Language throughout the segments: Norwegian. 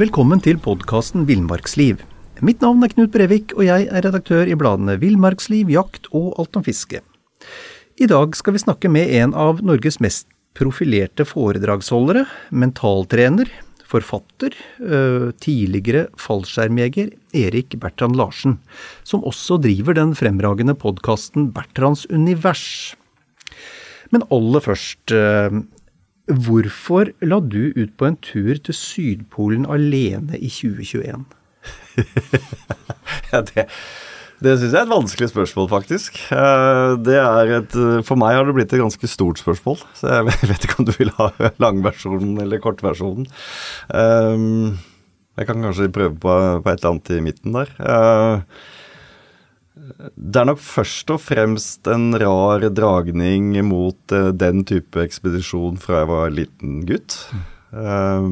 Velkommen til podkasten Villmarksliv. Mitt navn er Knut Brevik, og jeg er redaktør i bladene Villmarksliv, Jakt og Alt om fiske. I dag skal vi snakke med en av Norges mest profilerte foredragsholdere, mentaltrener, forfatter, tidligere fallskjermjeger Erik Bertrand Larsen, som også driver den fremragende podkasten Bertrands univers. Men aller først, øh, hvorfor la du ut på en tur til Sydpolen alene i 2021? Ja, det det syns jeg er et vanskelig spørsmål, faktisk. Eh, Det er et, for meg har det blitt et ganske stort spørsmål. Så jeg vet ikke om du vil ha langversjonen eller kortversjonen. Eh, Jeg kan kanskje prøve på et eller annet i midten der. Det er nok først og fremst en rar dragning mot uh, den type ekspedisjon fra jeg var liten gutt. Eh,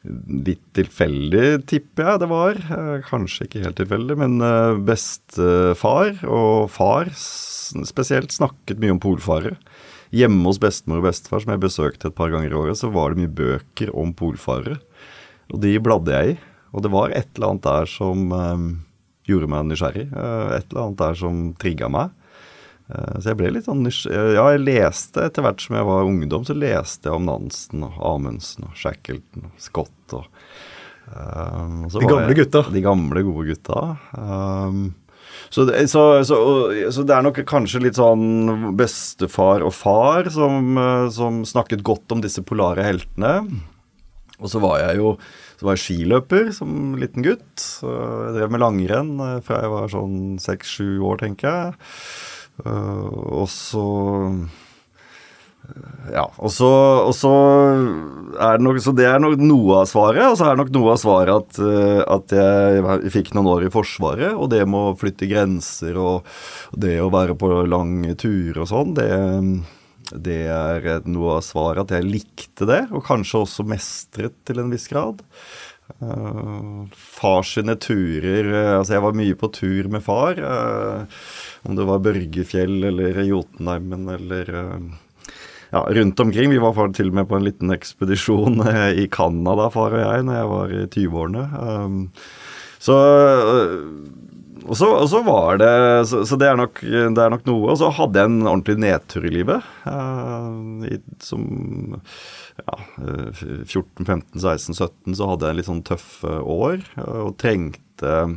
Litt tilfeldig, tipper jeg det var. Eh, Kanskje ikke helt tilfeldig, men eh, bestefar og far spesielt snakket mye om polfare. Hjemme hos bestemor og bestefar, som jeg besøkte et par ganger i året, så var det mye bøker om polfare. Og de bladde jeg i. Og det var et eller annet der som eh, gjorde meg nysgjerrig. eh, et eller annet der som trigga meg. Eh, Så jeg ble litt sånn nysgjerrig. Ja, jeg leste etter hvert som jeg var ungdom, så leste jeg om Nansen og Amundsen og Shackleton og Scott og eh, så De gamle jeg- gutta. De gamle, gode gutta. Um, så, så, så, så det er nok kanskje litt sånn bestefar og far som, eh, som snakket godt om disse polare heltene. Og så var jeg jo så var jeg skiløper som liten gutt. Jeg drev med langrenn eh, fra jeg var sånn seks-sju år, tenker jeg. Eh, og så eh, Ja. Og så, og så er det nok Så det er nok noe av svaret. Og så er det nok noe av svaret at, at jeg fikk noen år i Forsvaret, og det med å flytte grenser og det å være på lange turer og sånn, det det er noe av svaret at jeg likte det, og kanskje også mestret til en viss grad. Uh, far sine turer uh, Altså, jeg var mye på tur med far. Uh, om det var Børgefjell eller Jotunheimen eller eh, ja, rundt omkring. Vi var far til og med på en liten ekspedisjon eh, i Canada, far og jeg, når jeg var i 20-årene. Um, så og så, og så var det Så, så det, er nok, det er nok noe. Og så hadde jeg en ordentlig nedtur i livet. Uh, i, som ja, eh, 14, 15, 16, 17 så hadde jeg en litt sånn tøffe år eh, og trengte eh,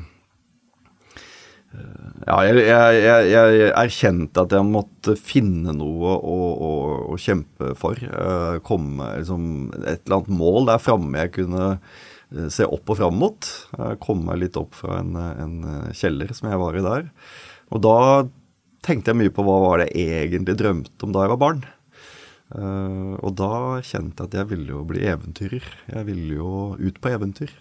ja, jeg, jeg, jeg, erkjente at jeg måtte finne noe å, å, å kjempe for. eh, komme liksom Et eller annet mål der framme jeg kunne eh, se opp og fram mot. Eh, komme meg litt opp fra en, en kjeller som jeg var i der. Og da tenkte jeg mye på hva var det jeg egentlig drømte om da jeg var barn. Uh, og da kjente jeg at jeg ville jo bli eventyrer. Jeg ville jo ut på eventyr.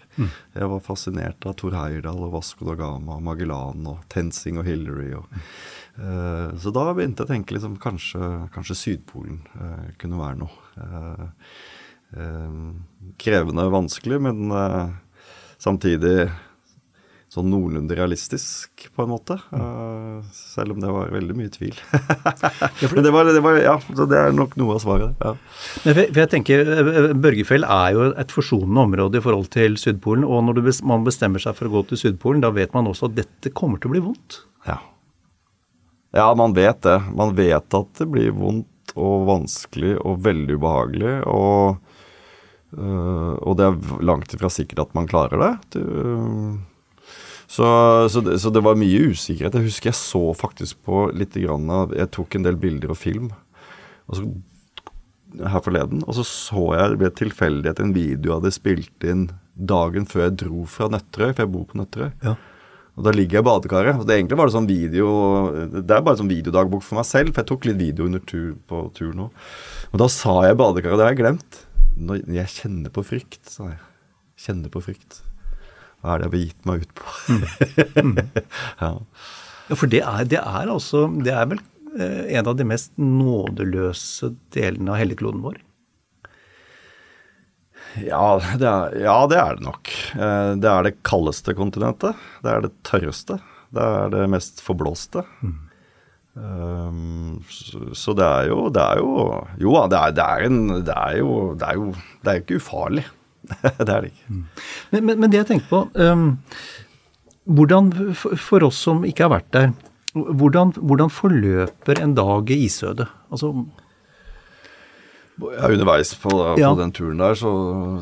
Jeg var fascinert av Thor Heyerdahl og Vasco da Gama og Magellan og Tenzing og Hillary. Og, uh, så da begynte jeg å tenke liksom kanskje, kanskje Sydpolen uh, kunne være noe. Eh, krevende og vanskelig, men eh, samtidig sånn noenlunde realistisk, på en måte. Uh, selv om det var veldig mye tvil. Men det var, det var Ja, så det er nok noe av svaret. Ja. Men for, for jeg tenker, Børgefjell er jo et forsonende område i forhold til Sydpolen. Og når du bes, man bestemmer seg for å gå til Sydpolen, da vet man også at dette kommer til å bli vondt. Ja. ja, man vet det. Man vet at det blir vondt og vanskelig og veldig ubehagelig. Og, øh, og det er langt ifra sikkert at man klarer det. Du, så, så, det, så det var mye usikkerhet. Jeg husker jeg så faktisk på litt grann av Jeg tok en del bilder og film. Og så her forleden, og så så jeg ved tilfeldighet en video jeg hadde spilt inn dagen før jeg dro fra Nøtterøy, for jeg bor på Nøtterøy. Ja. Og Da ligger jeg i badekaret. og det Egentlig var det sånn video Det er bare sånn videodagbok for meg selv, for jeg tok litt video under tur, på tur nå. Og da sa jeg i badekaret, det har jeg glemt. Når jeg kjenner på frykt, sa jeg. Kjenner på frykt. Hva er det jeg har gitt meg ut på? ja. ja. For det er, det er altså Det er vel eh, en av de mest nådeløse delene av helligkloden vår? Ja det, er, ja, det er det nok. Eh, det er det kaldeste kontinentet. Det er det tørreste. Det er det mest forblåste. Mm. Um, så, så, det er jo Det er jo Jo det er, det er, en, det er jo Det er jo det er ikke ufarlig. det er det ikke. Mm. Men, men, men, det jeg tenker på um, hvordan, for, for, oss som ikke har vært der, hvordan, hvordan forløper en dag i isødet? Altså ja, underveis på, på ja. den turen der, så,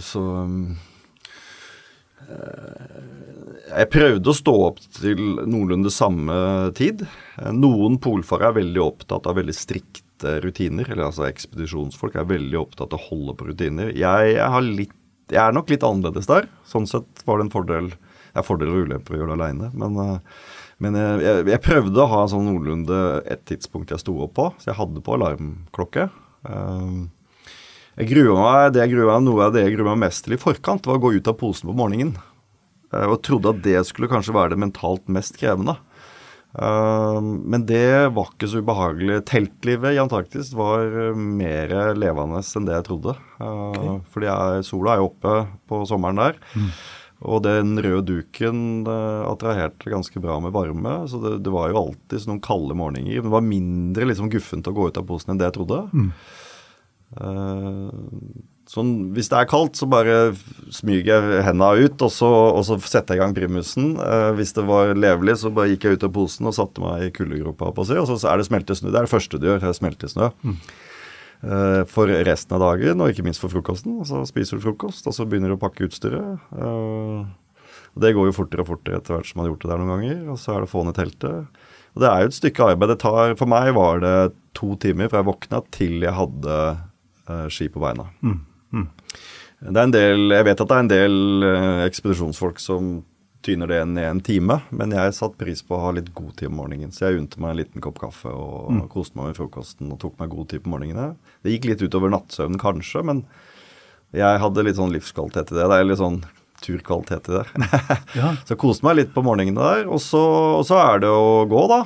så um, Jeg prøvde å stå opp til noenlunde samme tid. Noen polfarere er veldig opptatt av veldig strikte rutiner. eller altså Ekspedisjonsfolk er veldig opptatt av å holde på rutiner. Jeg, jeg, litt, jeg, er nok litt annerledes der. Sånn sett var det en fordel. Jeg har fordeler og ulemper å gjøre det aleine. Men, men jeg, jeg, prøvde å ha sånn noenlunde et tidspunkt jeg sto opp på. Så jeg hadde på alarmklokke. Um, jeg gruer meg, det jeg gruer meg, Noe av det jeg gruer meg mest til i forkant, var å gå ut av posen på morgenen. Eh, og trodde at det skulle kanskje være det mentalt mest krevende. Uh, men det var ikke så ubehagelig. Teltlivet i Antarktis var mer levende enn det jeg trodde. Okay. Fordi jeg, sola er jo oppe på sommeren der. Mm. Og den røde duken attraherte ganske bra med varme. Så det, det var jo alltid noen kalde morgener. Det var mindre liksom guffent å gå ut av posen enn det jeg trodde. Mm. Sånn, hvis det er kaldt, så bare smyger jeg henda ut, og så, og så, setter jeg i gang primusen. Eh, hvis det var levelig, så bare gikk jeg ut av posen og satte meg i kuldegropa, på å si, og så, så er det smeltesnø. Det er det første du gjør, er smeltesnø. Mm. Eh, for resten av dagen, og ikke minst for frokosten. Og så spiser du frokost, og så begynner du å pakke utstyret. Uh, det går jo fortere og fortere etter hvert som man har gjort det der noen ganger. Og så er det å få ned teltet. Og det er jo et stykke arbeid. Det tar, for meg var det to timer fra jeg våkna til jeg hadde uh, ski på beina. Mm. Mm. Det er en del, Jeg vet at det er en del uh, ekspedisjonsfolk som tyner det ned en time, men jeg satte pris på å ha litt god tid om morgenen. Så jeg unte meg en liten kopp kaffe og mm. koste meg med frokosten og tok meg god tid på morgenene. Det gikk litt utover nattsøvnen kanskje, men jeg hadde litt sånn livskvalitet i det. Det er litt sånn turkvalitet i det. ja. Så jeg koste meg litt på morgenene der. Og så, og så er det å gå, da.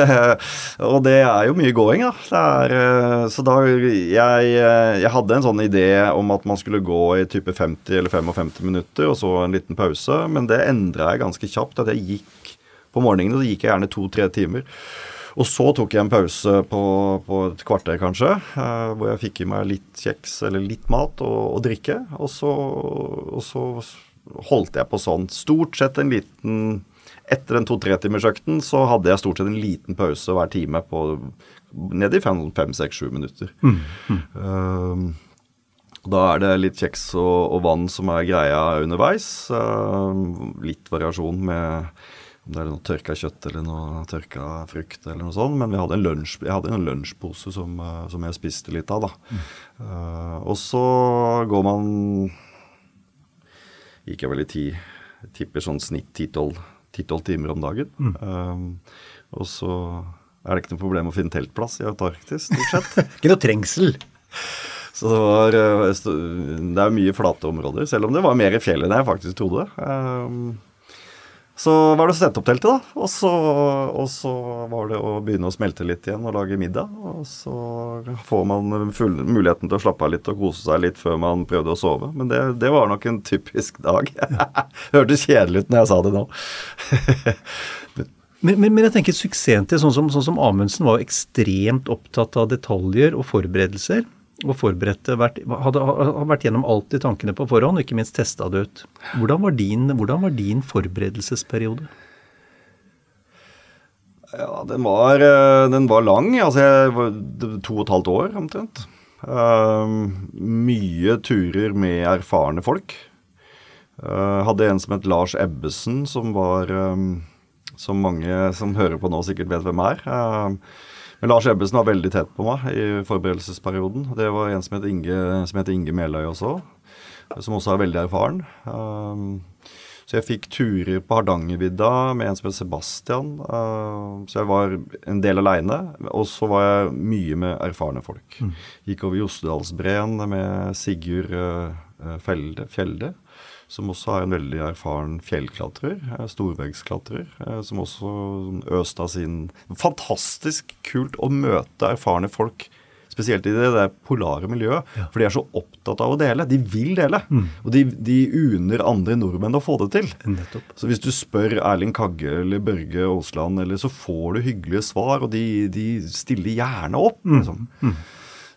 og det er jo mye gåing, da. Er, eh, så da jeg, jeg, hadde en sånn idé om at man skulle gå i type 50 eller 55 minutter, og så en liten pause. Men det endra jeg ganske kjapt. At jeg gikk på morgenen, så gikk jeg gjerne to-tre timer. Og så tok jeg en pause på, på et kvarter, kanskje, eh, hvor jeg fikk i meg litt kjeks eller litt mat og, og drikke. Og så, og så, holdt jeg på sånn. Stort sett en liten Etter den to-tre-timersøkten så hadde jeg stort sett en liten pause hver time på ned i fem-seks-sju minutter. Mm, mm. Uh, da er det litt kjeks og, og, vann som er greia underveis. Uh, litt variasjon med om det er noe tørka kjøtt eller noe tørka frukt eller noe sånt. Men hadde lunsj, jeg hadde en lunsjpose som, eh, som, jeg spiste litt av, da. Mm. Uh, og så går man Gikk jeg vel i ti Tipper sånn snitt ti-tolv timer om dagen. Mm. Uh, og så er det ikke noe problem å finne teltplass i Antarktis, stort sett. ikke noe trengsel? Så det var Det er mye flate områder, selv om det var mer i fjellet enn jeg faktisk trodde. Uh, så var det å sette opp teltet, da. Og så, og så, var det å begynne å smelte litt igjen og lage middag. Og så får man full, muligheten til å slappe av litt og kose seg litt før man prøvde å sove. Men det, det var nok en typisk dag. Hørtes kjedelig ut når jeg sa det nå. men, men, men, jeg tenker suksessen til sånn som, sånn som Amundsen var ekstremt opptatt av detaljer og forberedelser og forberedte, vært, hadde, hadde vært gjennom alt i tankene på forhånd, og ikke minst testa det ut. Hvordan var din, hvordan var din forberedelsesperiode? Ja, den var, eh, den var lang. Altså, jeg var to og et halvt år omtrent. Uh, mye turer med erfarne folk. Uh, hadde en som het Lars Ebbesen, som var um, Som mange som hører på nå, sikkert vet hvem er. Uh, men Lars Ebbesen var veldig tett på meg i forberedelsesperioden. Det var en som het Inge, som heter Inge Meløy også, som også er veldig erfaren. Um, Så jeg fikk turer på Hardangervidda med en som het Sebastian. Uh, så jeg var en del aleine. Og så var jeg mye med erfarne folk. Mm. Gikk over Jostedalsbreen med Sigurd Felde, Fjelde som også er en veldig erfaren fjellklatrer. Storveggsklatrer. Som også øste av sin Fantastisk kult å møte erfarne folk spesielt i det der polare miljøet. Ja. For de er så opptatt av å dele. De vil dele. Mm. Og de, de, uner andre nordmenn å få det til. Nettopp. Så hvis du spør Erling Kagge eller Børge Aasland, eller, så får du hyggelige svar, og de, de stiller gjerne opp. Mm. Liksom. Mm.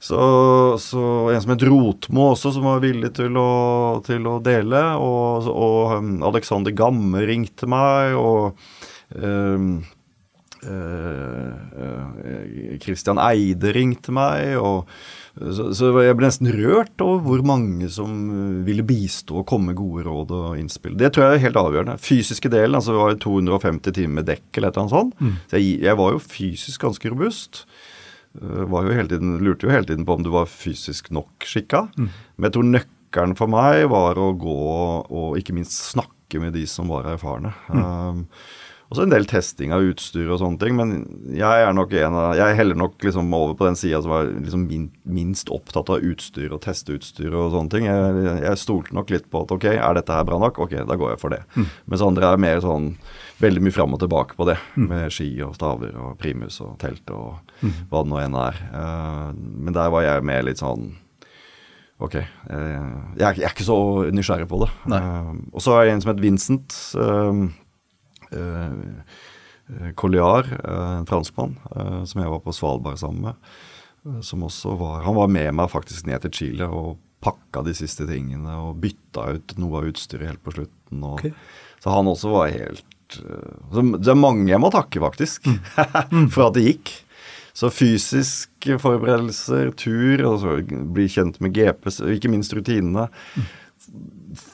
Så, så, en som het Rotmo også, som var villig til å, til å dele. Og, og um, Alexander Gamme ringte meg. og um, Kristian uh, uh, Eide ringte meg. og så, så, jeg ble nesten rørt over hvor mange som ville bistå og komme med gode råd og innspill. Det tror jeg er helt avgjørende. Fysiske delen, altså det var 250 timer med dekk eller et eller annet sånt. Mm. Så jeg, jeg, var jo fysisk ganske robust. Uh, var jo hele tiden, lurte jo hele tiden på om du var fysisk nok skikka. Mm. Men jeg tror nøkkelen for meg var å gå og ikke minst snakke med de som var erfarne. Mm. Um, også en del testing av utstyr og sånne ting, men jeg er nok en av, jeg heller nok liksom over på den sida som var liksom min, minst opptatt av utstyr og testeutstyr og sånne ting. Jeg, jeg, stolte nok litt på at ok, er dette her bra nok? Ok, da går jeg for det. Mm. Mens andre er mer sånn veldig mye fram og tilbake på det, mm. med ski og staver og primus og telt og mm. hva det nå enn er. Uh, men der var jeg med litt sånn Ok. Uh, jeg, jeg, er ikke så nysgjerrig på det. Uh, og så er det en som heter Vincent. Uh, Eh, Colliard, eh, en franskmann, eh, som jeg var på Svalbard sammen med. Som også var Han var med meg faktisk ned til Chile og pakka de siste tingene og bytta ut noe av utstyret helt på slutten. Og, okay. Så han også var helt Det er mange jeg må takke, faktisk, mm. for at det gikk. Så fysiske forberedelser, tur, altså bli kjent med GPS, ikke minst rutinene. Mm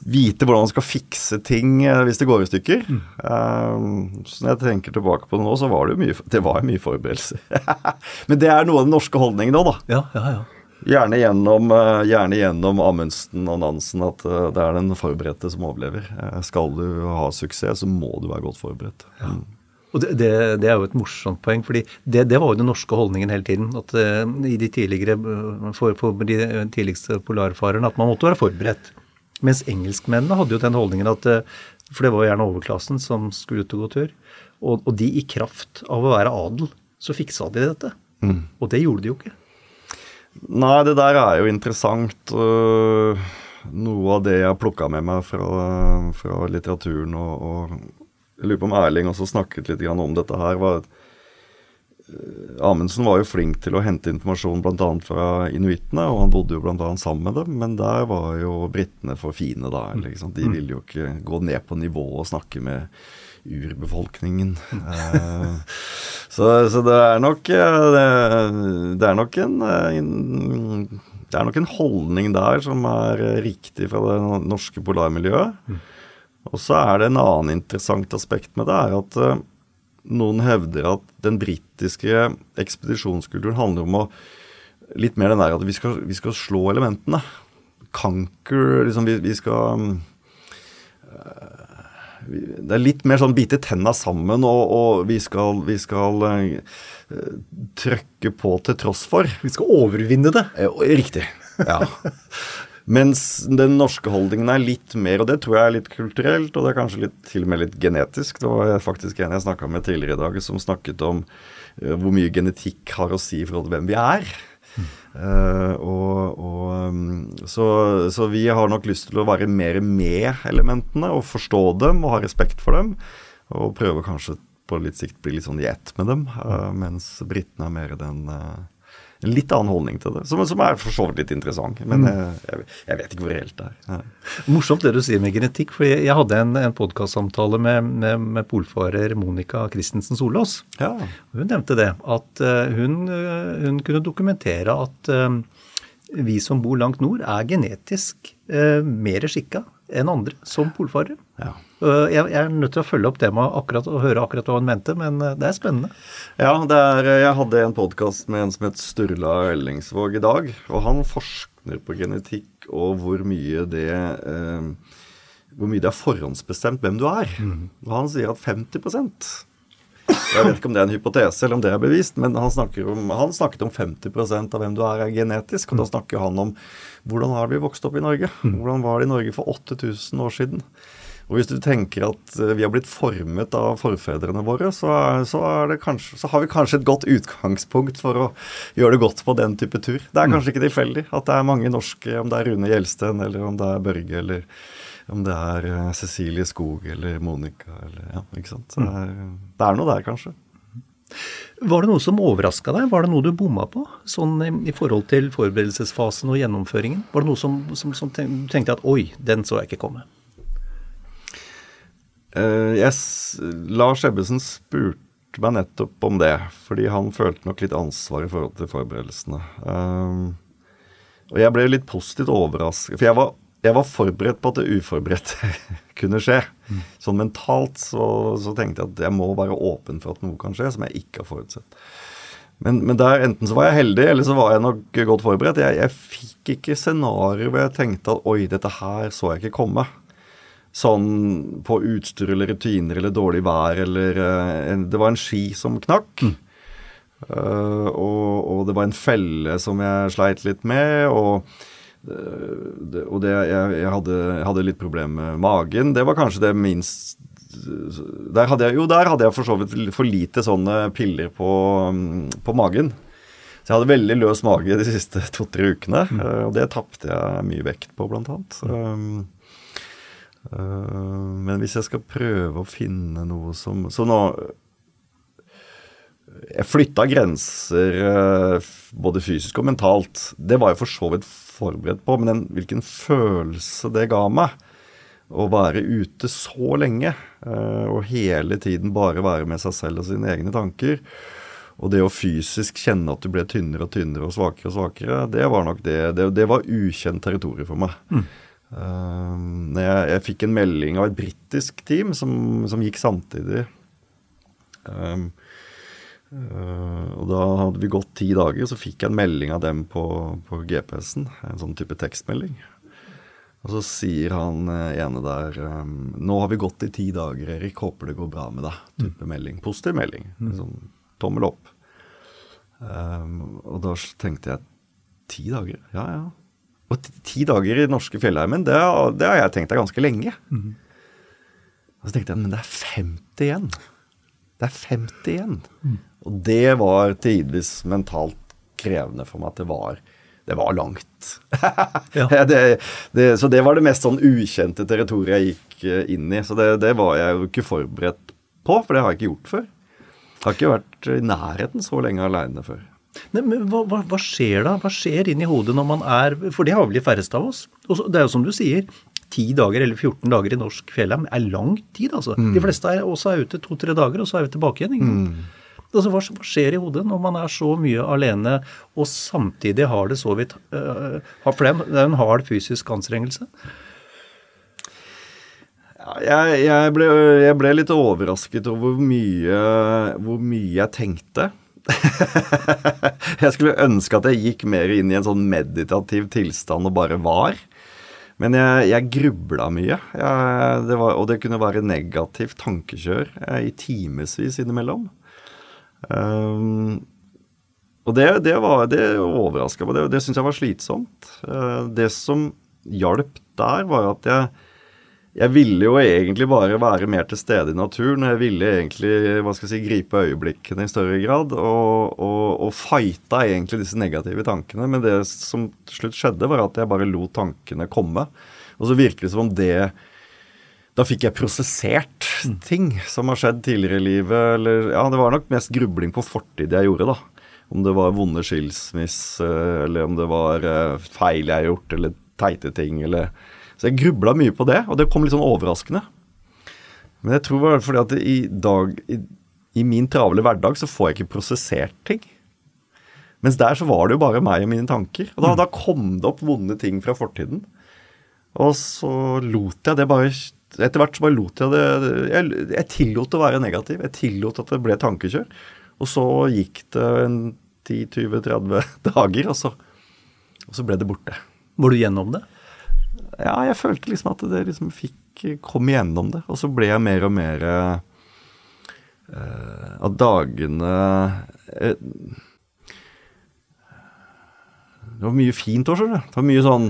vite hvordan man skal fikse ting eh, hvis det går i stykker. Mm. Um, så når jeg tenker tilbake på det nå, så var det jo mye, det var mye forberedelser. Men det er noe av den norske holdningen nå, da. Ja, ja, ja. Gjerne gjennom, uh, gjerne gjennom Amundsen og Nansen at uh, det er den forberedte som overlever. Uh, skal du ha suksess, så må du være godt forberedt. Ja. Mm. Og det, det, det, er jo et morsomt poeng, fordi det, det, var jo den norske holdningen hele tiden. At i de tidligere, for, for de tidligste polarfarerne at man måtte være forberedt. Mens engelskmennene hadde jo den holdningen at eh, For det var jo gjerne overklassen som skulle ut og gå tur. Og, og, de i kraft av å være adel, så fiksa de dette. Mm. Og det gjorde de jo ikke. Nei, det der er jo interessant. Noe av det jeg har plukka med meg fra, fra litteraturen og, og, Jeg lurer på om Erling også snakket litt om dette her. var Eh, Amundsen var jo flink til å hente informasjon bl.a. fra inuittene, og han bodde jo bl.a. sammen med dem, men der var jo britene for fine, da. Liksom. De mm. ville jo ikke gå ned på nivå og snakke med urbefolkningen. uh, så, så, det er nok eh, det, det, er nok en, det er nok en holdning der som er riktig fra det norske polarmiljøet. Og så er det en annen interessant aspekt med det, er at noen hevder at den britiske ekspedisjonskulturen handler om å Litt mer den der at vi skal, vi skal slå elementene. Conquer liksom, vi, vi skal Det er litt mer sånn bite tenna sammen, og, og vi skal, vi skal uh, trøkke på til tross for. Vi skal overvinne det. Uh, riktig. Ja. Mens den norske holdningen er litt mer, og det tror jeg er litt kulturelt, og det er kanskje litt, til og med litt genetisk. Det var faktisk en jeg snakka med tidligere i dag, som snakket om uh, hvor mye genetikk har å si i forhold til hvem vi er. Mm. Uh, og, og um, så, så, vi har nok lyst til å være mer med elementene og forstå dem og ha respekt for dem. Og prøve kanskje på litt sikt bli litt sånn i ett med dem, uh, mens britene er mer den en litt annen holdning til det, som, som er for så vidt litt interessant. Men mm. Eh, jeg, jeg, vet ikke hvor reelt det er. Ja. Morsomt det du sier med genetikk. for Jeg, jeg hadde en, en podkastsamtale med, med, med, polfarer Monica Christensen Solås. Ja. Hun nevnte det. At uh, hun, uh, hun, kunne dokumentere at vi som bor langt nord, er genetisk mer skikka enn andre som polfarere. Ja. Jeg, jeg, er nødt til å følge opp temaet akkurat, og høre akkurat hva han mente, men det er spennende. Ja, er, jeg hadde en podkast med en som het Sturla Ellingsvåg i dag. Og han forsker på genetikk og hvor mye det eh, hvor mye det er forhåndsbestemt hvem du er. Og han sier at 50 Jeg vet ikke om det er en hypotese eller om det er bevist, men han, om, han snakket om 50% av hvem du er, er genetisk. Og da snakker han om hvordan har vi vokst opp i Norge? Hvordan var det i Norge for 8000 år siden? Og Hvis du tenker at eh, vi har blitt formet av forfedrene våre, så, så, kanskje, så, har vi kanskje et godt utgangspunkt for å gjøre det godt på den type tur. Det er kanskje ikke tilfeldig at det er mange norske, om det er Rune Gjelsten, eller om det er Børge, eller om det er eh, Cecilie Skog eller Monica, eller ja, ikke sant. Det er, det er noe der, kanskje. Var det noe som overraska deg? Var det noe du bomma på? Sånn i forhold til forberedelsesfasen og gjennomføringen? Var det noe som, som, som tenkte at oi, den så jeg ikke komme? Uh, yes, Lars Ebbesen spurte meg nettopp om det, fordi han følte nok litt ansvar i forhold til forberedelsene. Uh, og jeg ble litt positivt overrasket, for jeg var, jeg var, forberedt på at det uforberedte kunne skje. Mm. Sånn mentalt så, så, tenkte jeg at jeg må være åpen for at noe kan skje som jeg ikke har forutsett. Men, men der enten så var jeg heldig, eller så var jeg nok godt forberedt. Jeg, jeg fikk ikke scenarioer hvor jeg tenkte at oi, dette her så jeg ikke komme sånn på utstyr eller rutiner eller dårlig vær eller uh, Det var en ski som knakk. Mm. Uh, og, og, det var en felle som jeg sleit litt med. Og, uh, det, og det, jeg, jeg, hadde, jeg, hadde, litt problemer med magen. Det var kanskje det minst der hadde jeg, Jo, der hadde jeg for så vidt for lite sånne piller på, på magen. Så jeg hadde veldig løs mage de siste to-tre ukene. Mm. og det tapte jeg mye vekt på, blant annet. Um, Uh, men hvis jeg skal prøve å finne noe som Så nå Jeg flytta grenser uh, både fysisk og mentalt. Det var jeg for så vidt forberedt på, men den, hvilken følelse det ga meg å være ute så lenge uh, og hele tiden bare være med seg selv og sine egne tanker. Og det å fysisk kjenne at du ble tynnere og tynnere og svakere og svakere, det var nok det. Det, det var ukjent territorium for meg. Mm. Uh, jeg, jeg, fikk en melding av et britisk team som, som, gikk samtidig. Um, uh, og da hadde vi gått ti dager, og så fikk jeg en melding av dem på, på GPS-en. En sånn type tekstmelding. Og så sier han uh, ene der um, 'Nå har vi gått i ti dager, Erik. Håper det går bra med deg.' Type mm. melding. Positiv melding. Mm. Sånn tommel opp. Um, og da tenkte jeg ti dager? Ja ja. Og ti dager i norske fjellheimen, det, det, har jeg tenkt er ganske lenge. Mm. Og så tenkte jeg men det er 50 igjen. Det er 50 igjen. Mm. Og det var tidvis mentalt krevende for meg at det var, det var langt. ja. det, det, så det var det mest sånn ukjente territoriet jeg gikk eh, inn i. Så det, det var jeg jo ikke forberedt på, for det har jeg ikke gjort før. Jeg har ikke vært i nærheten så lenge aleine før. Nei, men hva, hva, skjer da? Hva skjer inni hodet når man er For det har vel de færreste av oss. Og det er jo som du sier, 10 dager eller 14 dager i norsk fjellheim er lang tid, altså. Mm. De fleste er også er ute to-tre dager, og så er vi tilbake igjen. ikke sant? Mm. Altså, hva, skjer i hodet når man er så mye alene og samtidig har det så vidt øh, For det er en hard fysisk anstrengelse. Jeg, jeg, ble, jeg, ble, litt overrasket over hvor mye, hvor mye jeg tenkte. jeg skulle ønske at jeg gikk mer inn i en sånn meditativ tilstand og bare var. Men jeg, jeg grubla mye, jeg, det var, og det kunne være negativt tankekjør eh, i timevis innimellom. Um, og det, det, var, det overraska meg, det, det syntes jeg var slitsomt. Uh, det som hjalp der, var at jeg jeg ville jo egentlig bare være mer til stede i naturen. Jeg ville egentlig hva skal jeg si, gripe øyeblikkene i større grad. Og, og, og fighta egentlig disse negative tankene. Men det som til slutt skjedde, var at jeg bare lot tankene komme. Og så virker det som om det Da fikk jeg prosessert mm. ting som har skjedd tidligere i livet. Eller ja, det var nok mest grubling på fortid jeg gjorde, da. Om det var vonde skilsmiss, eller om det var eh, feil jeg har gjort, eller teite ting, eller så jeg grubla mye på det, og det kom litt sånn overraskende. Men jeg tror det var fordi at i dag i, i min travle hverdag så får jeg ikke prosessert ting. Mens der så var det jo bare meg og mine tanker. Og da, mm. da kom det opp vonde ting fra fortiden. Og så lot jeg det bare Etter hvert så bare lot jeg det Jeg, jeg tillot å være negativ. Jeg tillot at det ble tankekjør. Og så gikk det en 10-20-30 dager, og så, og så ble det borte. Var du gjennom det? Ja, jeg følte liksom at det liksom fikk kom igjennom det. Og så ble jeg mer og mer uh, At dagene uh, Det var mye fint òg, skjønner du. Det var mye sånn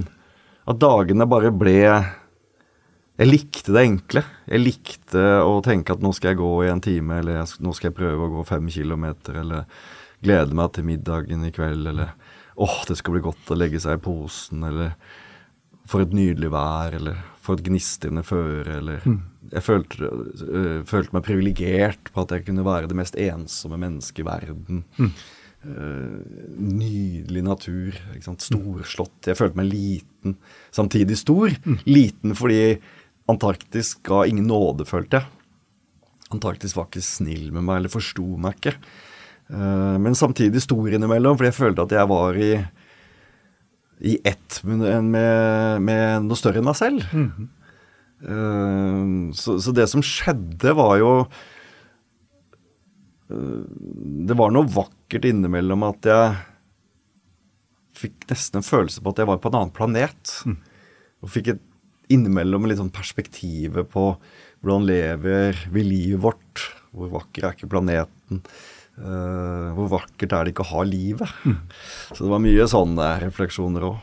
at dagene bare ble Jeg likte det enkle. Jeg likte å tenke at nå skal jeg gå i en time, eller nå skal jeg prøve å gå fem kilometer, eller glede meg til middagen i kveld, eller åh, det skal bli godt å legge seg i posen, eller for et nydelig vær, eller for et gnistrende føre, eller mm. Jeg følte, øh, følte meg privilegert på at jeg kunne være det mest ensomme mennesket i verden. Mm. Uh, nydelig natur. Storslått. Jeg følte meg liten, samtidig stor. Mm. Liten fordi Antarktis ga ingen nåde, følte jeg. Antarktis var ikke snill med meg, eller forsto meg ikke. Uh, men samtidig stor innimellom, fordi jeg følte at jeg var i, i ett med, med, med noe større enn meg selv. Mm. Uh, så, så, det som skjedde, var jo det var noe vakkert innimellom at jeg fikk nesten en følelse på at jeg var på en annen planet. Mm. Og fikk et innimellom litt sånn perspektivet på hvordan lever vi livet vårt? Hvor vakker er ikke planeten? Uh, hvor vakkert er det ikke å ha livet? Mm. Så det var mye sånne refleksjoner òg.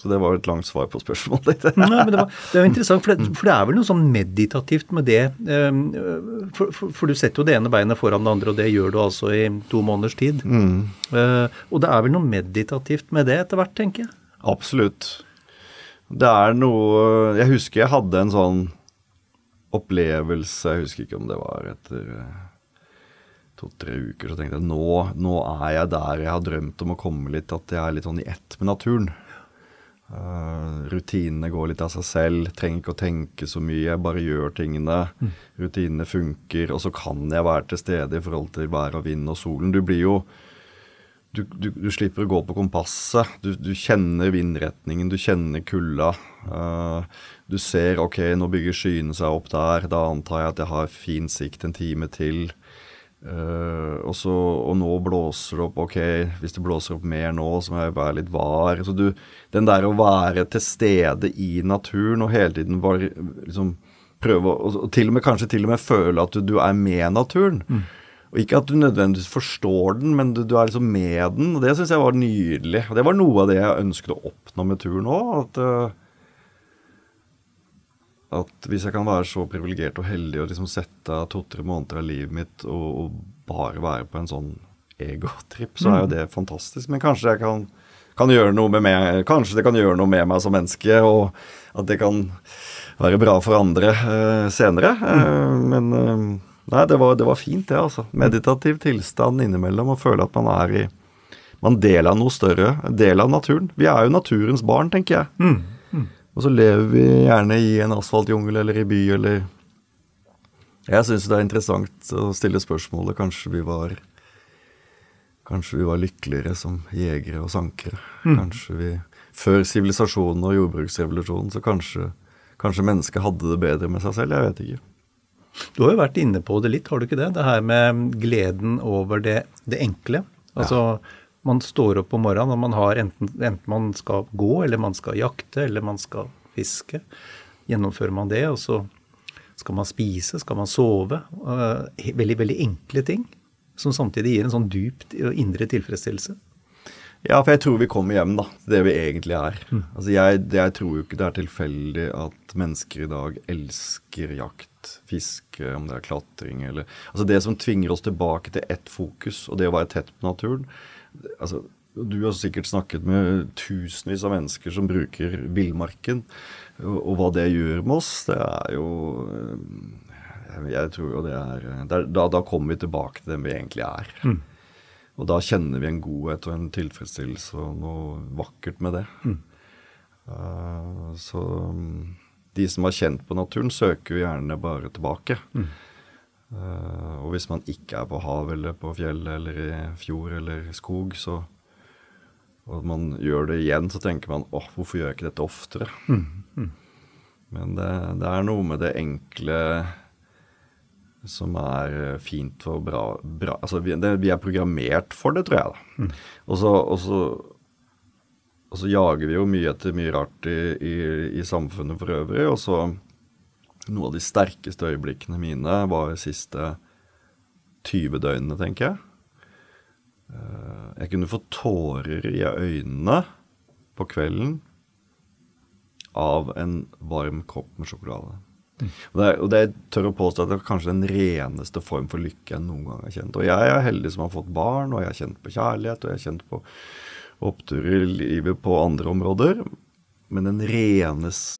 Så det var et langt svar på spørsmålet ditt. Nei, men det, var, det er jo interessant, for det, for det, er vel noe sånn meditativt med det. Ehm, for, for, for, du setter jo det ene beinet foran det andre, og det gjør du altså i to måneders tid. Mm. Eh, og det er vel noe meditativt med det etter hvert, tenker jeg? Absolutt. Det er noe Jeg husker jeg hadde en sånn opplevelse, jeg husker ikke om det var etter eh, to-tre uker, så tenkte jeg nå, nå er jeg der jeg har drømt om å komme litt, at jeg er litt sånn i ett med naturen. Uh, rutinene går litt av seg selv. Trenger ikke å tenke så mye, jeg bare gjør tingene. Mm. Rutinene funker, og så kan jeg være til stede i forhold til vær og vind og solen. Du blir jo Du, du, du slipper å gå på kompasset. Du, du kjenner vindretningen, du kjenner kulda. Uh, du ser ok, nå bygger skyene seg opp der. Da antar jeg at jeg har fin sikt en time til. Uh, og, så, og, nå blåser det opp. Ok, hvis det blåser opp mer nå, så må jeg være litt var. Så du, den der å være til stede i naturen og hele tiden var, liksom, prøve å og til og med, Kanskje til og med føle at du, du er med naturen. Mm. Og Ikke at du nødvendigvis forstår den, men du, du er liksom med den. og Det syns jeg var nydelig. Og Det var noe av det jeg ønsket å oppnå med turen òg. At, uh, at hvis jeg kan være så privilegert og heldig og liksom sette av to-tre måneder av livet mitt og, og, bare være på en sånn egotripp, så er jo mm. det fantastisk. Men kanskje jeg kan, kan, gjøre noe med meg, kanskje det kan gjøre noe med meg som menneske, og at det kan være bra for andre eh, senere. Eh, men eh, nei, det var, det var, fint, det, altså. Meditativ tilstand innimellom, og føle at man er i man del av noe større, del av naturen. Vi er jo naturens barn, tenker jeg. Mm. Og så lever vi gjerne i en asfaltjungel eller i by eller Jeg syns det er interessant å stille spørsmålet kanskje vi var Kanskje vi var lykkeligere som jegere og sankere. Mm. Kanskje vi Før sivilisasjonen og jordbruksrevolusjonen, så kanskje, kanskje mennesket hadde det bedre med seg selv. Jeg vet ikke. Du har jo vært inne på det litt, har du ikke det? Det her med gleden over det, det enkle. Altså ja man står opp om morgenen og man har enten, enten, man skal gå, eller man skal jakte, eller man skal fiske. Gjennomfører man det, og så skal man spise, skal man sove. Uh, veldig, veldig enkle ting som samtidig gir en sånn dypt indre tilfredsstillelse. Ja, for jeg tror vi kommer hjem, da. Til det vi egentlig er. Mm. Altså, jeg, jeg, tror jo ikke det er tilfeldig at mennesker i dag elsker jakt, fiske, om det er klatring eller Altså det som tvinger oss tilbake til ett fokus, og det å være tett på naturen altså, Du har sikkert snakket med tusenvis av mennesker som bruker villmarken. Og, og, hva det gjør med oss, det er jo eh, Jeg tror jo det er, det er da, da, kommer vi tilbake til den vi egentlig er. Mm. Og da kjenner vi en godhet og en tilfredsstillelse og noe vakkert med det. Mm. Uh, så de som har kjent på naturen, søker jo gjerne bare tilbake. Mm. Uh, og hvis man ikke er på havet eller på fjell eller i fjord eller skog, så og man gjør det igjen, så tenker man åh, hvorfor gjør jeg ikke dette oftere? Mm. Mm. Men det, det, er noe med det enkle som er fint for bra, bra Altså vi, det, vi, er programmert for det, tror jeg. da. Mm. Og så og så jager vi jo mye etter mye rart i, i, i samfunnet for øvrig. Og så noe av de sterkeste øyeblikkene mine var de siste 20 døgnene, tenker jeg. Eh, jeg kunne få tårer i øynene på kvelden av en varm kopp med sjokolade. Og, det, og det tør å påstå at det er kanskje den reneste form for lykke jeg noen gang har kjent. Og jeg er heldig som har fått barn, og jeg har kjent på kjærlighet, og jeg har kjent på oppturer i livet på andre områder. Men den reneste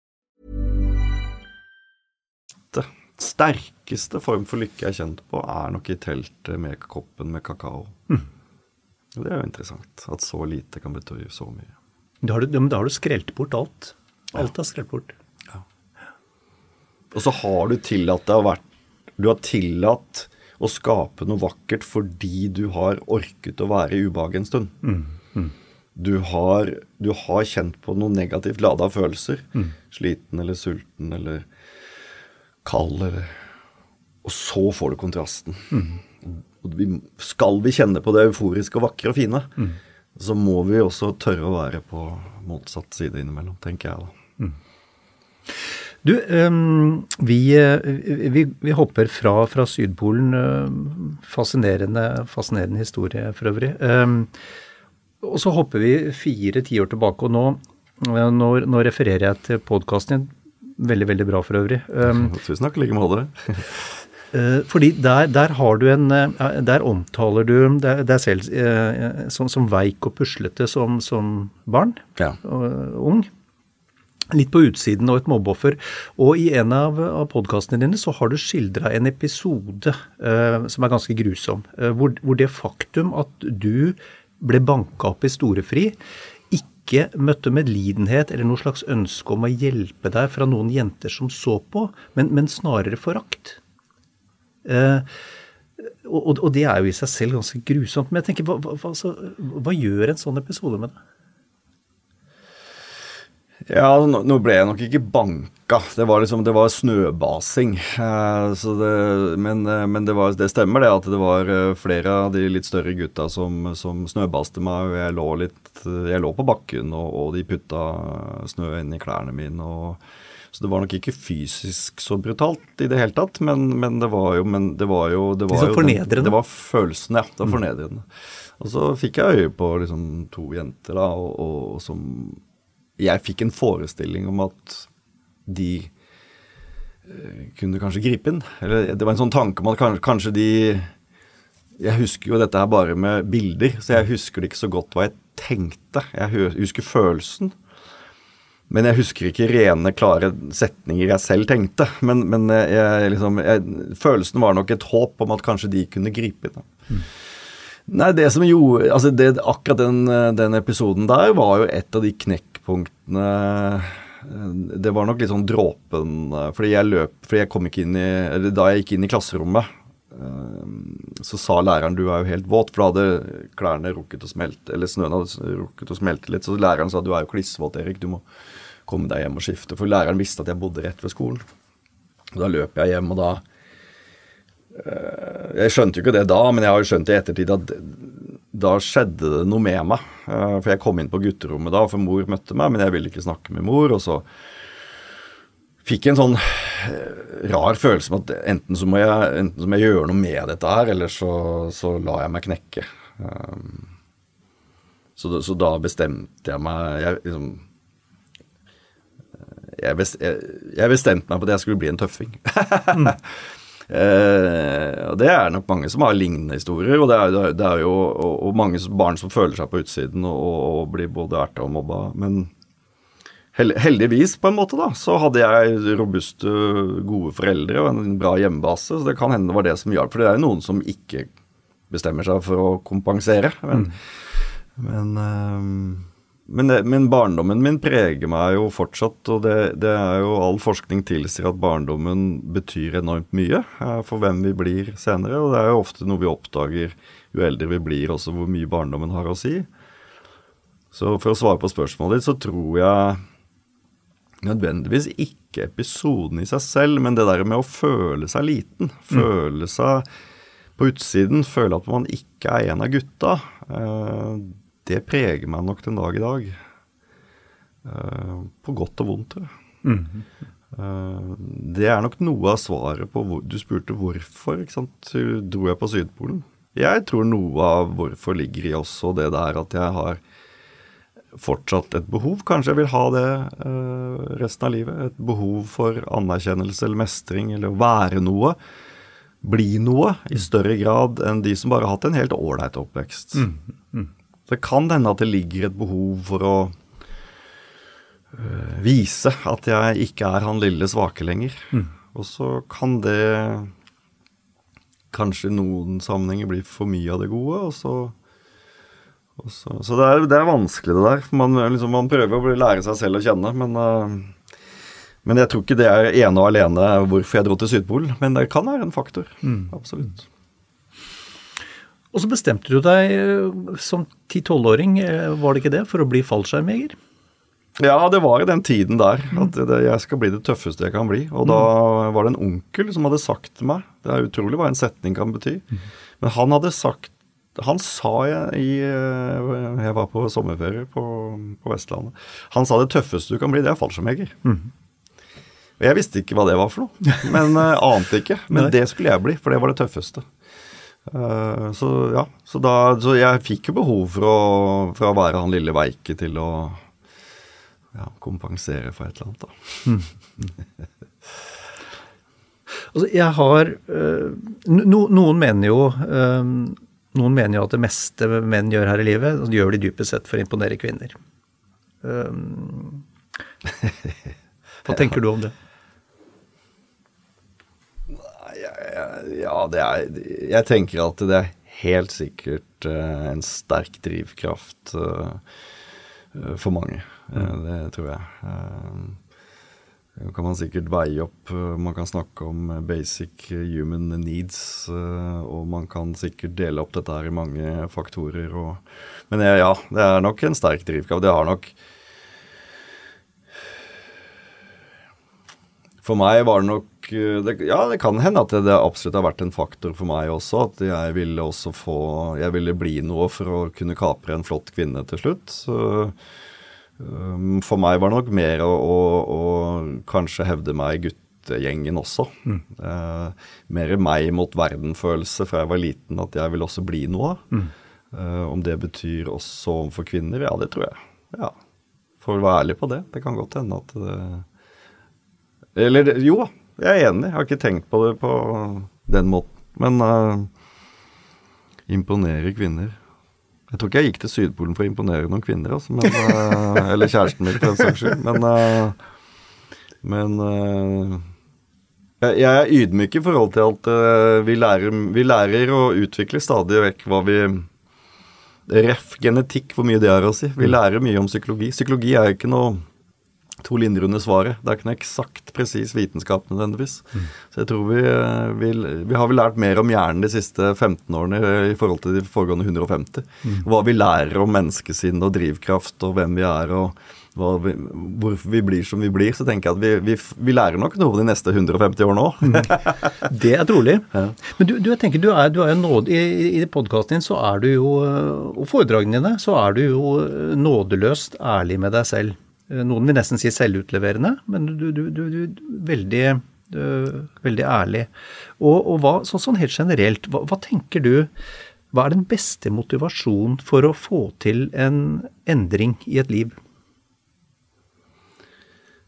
sterkeste form for lykke jeg er kjent på, er nok i teltet med koppen med kakao. Mm. det er jo interessant. At så lite kan bety så mye. Da har du, da har du skrelt bort alt. Alt er skrelt bort. Og så har du tillatt deg å være Du har tillatt å skape noe vakkert fordi du har orket å være i ubehag en stund. Du, har, du har kjent på noen negativt lada følelser. Sliten eller sulten eller kald eller Og så får du kontrasten. Og vi, skal vi kjenne på det euforiske og vakre og fine, så må vi også tørre å være på motsatt side innimellom, tenker jeg da. Du, ehm, vi, eh, vi, vi hopper fra, fra Sydpolen. eh, Fascinerende, fascinerende historie for øvrig. Og så hopper vi fire tiår tilbake, og nå, eh, nå, nå refererer jeg til podkasten din. Veldig, veldig bra for øvrig. Ehm, Tusen takk i like måte. Eh, fordi der, der har du en eh, Der omtaler du deg selv eh, som, som veik og puslete som, som barn Ja. og ung. Litt på utsiden og et mobbeoffer. Og i en av, av podkastene dine så har du skildra en episode eh, som er ganske grusom. Eh, hvor, hvor det faktum at du ble banka opp i storefri, ikke møtte medlidenhet eller noe slags ønske om å hjelpe deg fra noen jenter som så på, men, men snarere forakt. Eh, og, og det er jo i seg selv ganske grusomt. Men jeg tenker, hva, hva, altså, hva gjør en sånn episode med deg? Ja, nå, nå ble jeg nok ikke banka. Det var liksom, det var snøbasing. Eh, så det, men eh, men det, var, det stemmer det at det var eh, flere av de litt større gutta som, som snøbaste meg. Jeg lå litt, jeg lå på bakken, og, og de putta snø inn i klærne mine. og så det var nok ikke fysisk så brutalt i det hele tatt, men, men det var jo men det var jo, det var sånn jo den- Det var følelsen, ja. Det var fornedrende. Og så fikk jeg øye på liksom to jenter da, og, og som Jeg fikk en forestilling om at de eh, kunne kanskje gripe inn. Eller det var en sånn tanke om at kanskje, kanskje de Jeg husker jo dette her bare med bilder, så jeg husker det ikke så godt hva jeg tenkte. Jeg husker følelsen. Men jeg husker ikke rene, klare setninger jeg selv tenkte. Men, men jeg, liksom, jeg, følelsen var nok et håp om at kanskje de kunne gripe inn. Mm. Nei, det som gjorde altså det, Akkurat den, den episoden der var jo et av de knekkpunktene Det var nok litt sånn dråpen Fordi jeg løp Fordi jeg kom ikke inn i Eller da jeg gikk inn i klasserommet, eh, så sa læreren du er jo helt våt, for da hadde klærne rukket å smelte, eller snøen hadde rukket å smelte litt. Så læreren sa du er jo klissvåt, Erik, du må komme deg hjem og skifte. For læreren visste at jeg bodde rett ved skolen. Og da løp jeg hjem, og da eh, Jeg skjønte jo ikke det da, men jeg har jo skjønt i ettertid at da skjedde det noe med meg. Eh, For jeg kom inn på gutterommet da, for mor møtte meg, men jeg ville ikke snakke med mor. Og så fikk jeg en sånn eh, rar følelse med at enten så må jeg, enten så må jeg gjøre noe med dette her, eller så, så lar jeg meg knekke. Så, så da bestemte jeg meg jeg, liksom, jeg, best, jeg, jeg bestemte meg på at jeg skulle bli en tøffing. Eh, Det er nok mange som har lignende historier, og det er, det er- jo og, og mange barn som føler seg på utsiden og, og blir både erta og mobba. Men heldigvis, på en måte, da, så hadde jeg robuste, gode foreldre og en bra hjemmebase, så det kan hende det var det som hjalp. For det er jo noen som ikke bestemmer seg for å kompensere. Men, Men, eh, men, det, men, barndommen min preger meg jo fortsatt, og det, det, er jo all forskning tilsier at barndommen betyr enormt mye eh, for hvem vi blir senere. Og det er jo ofte noe vi oppdager jo eldre vi blir, også hvor mye barndommen har å si. Så for å svare på spørsmålet ditt, så tror jeg nødvendigvis ikke episoden i seg selv, men det der med å føle seg liten. Mm. Føle seg på utsiden, føle at man ikke er en av gutta. Det preger meg nok den dag i dag. Uh, på godt og vondt. Mm. Det er nok noe av svaret på hvor Du spurte hvorfor. ikke sant? Dro jeg på Sydpolen? Jeg tror noe av hvorfor ligger i også det der at jeg har fortsatt et behov. Kanskje jeg vil ha det uh, resten av livet. Et behov for anerkjennelse eller mestring eller å være noe. Bli noe i større grad enn de som bare har hatt en helt ålreit oppvekst. Mm. Mm. Det kan hende at det ligger et behov for å øh, vise at jeg ikke er han lille svake lenger. Mm. Og så kan det kanskje i noen sammenhenger bli for mye av det gode, og så så, så det, er, det, er, vanskelig, det der. Man, liksom, man prøver å lære seg selv å kjenne, men, uh, men jeg tror ikke det er ene og alene hvorfor jeg dro til Sydpolen. Men det kan være en faktor. Mm. Absolutt. Og så bestemte du deg eh, som 10-12-åring, eh, var det ikke det, for å bli fallskjermjeger? Ja, det var i den tiden der mm. at det, jeg skal bli det tøffeste jeg kan bli. Og da mm. var det en onkel som hadde sagt til meg Det er utrolig hva en setning kan bety. Mm. Men han hadde sagt han sa jeg i eh, Jeg var på sommerferie på, på, Vestlandet. Han sa det tøffeste du kan bli, det er fallskjermjeger. Mm. Og jeg visste ikke hva det var for noe, men uh, ante ikke. Men det skulle jeg bli, for det var det tøffeste. Uh, så ja, så, da, så jeg fikk jo behov for å, for å være han lille veike til å ja, kompensere for et eller annet, da. Mm. altså, jeg har uh, no, Noen mener jo um, noen mener jo at det meste menn gjør her i livet, det gjør de dypest sett for å imponere kvinner. Hva tenker du om det? Ja, det er Jeg tenker at det er helt sikkert uh, en sterk drivkraft uh, for mange. Uh, det tror jeg. kan man sikkert veie opp. Man kan snakke om basic human needs, og man kan sikkert dele opp dette her i mange faktorer. Og, men ja, det er nok en sterk drivkraft. Det har nok For meg var det nok det, Ja, det kan hende at det, det, absolutt har vært en faktor for meg også. At jeg ville også få Jeg ville bli noe for å kunne kapre en flott kvinne til slutt. Så, um, for meg var det nok mer å, å, å kanskje hevde meg i guttegjengen også. Mm. Uh, mer meg mot verden-følelse fra jeg var liten, at jeg vil også bli noe. Mm. Uh, om det betyr også overfor kvinner? Ja, det tror jeg. Ja. For å være ærlig på det. Det kan godt hende at det eller jo, jeg er enig. Jeg har ikke tenkt på det på den måten. Men uh, imponere kvinner Jeg tror ikke jeg gikk til Sydpolen for å imponere noen kvinner, altså, men, uh, eller kjæresten min, for den saks skyld. Men, uh, men jeg, jeg er ydmyk i forhold til at vi lærer, vi, lærer, å utvikle stadig vekk hva vi Ref genetikk, hvor mye det har å si. Vi mm. lærer mye om psykologi. Psykologi er ikke noe to linjer under svaret. Det er ikke noe eksakt, presis vitenskap nødvendigvis. Mm. Så jeg tror vi, eh, vi, vi, har vel lært mer om hjernen de siste 15 årene i forhold til de foregående 150. Mm. Hva vi lærer om menneskesinn og drivkraft og hvem vi er og vi, hvorfor vi blir som vi blir. Så tenker jeg at vi, vi lærer nok noe de neste 150 årene òg. Mm. det er trolig. Ja. Men du, du, jeg tenker, du er, du er nåd, I, i podkasten din så er du jo, og foredragene dine, så er du jo nådeløst ærlig med deg selv. Eh, noen vil nesten si selvutleverende, men du, du, du, du veldig, uh, veldig ærlig. Og, og hva, så, sånn helt generelt, hva, hva, tenker du Hva er den beste motivasjonen for å få til en endring i et liv?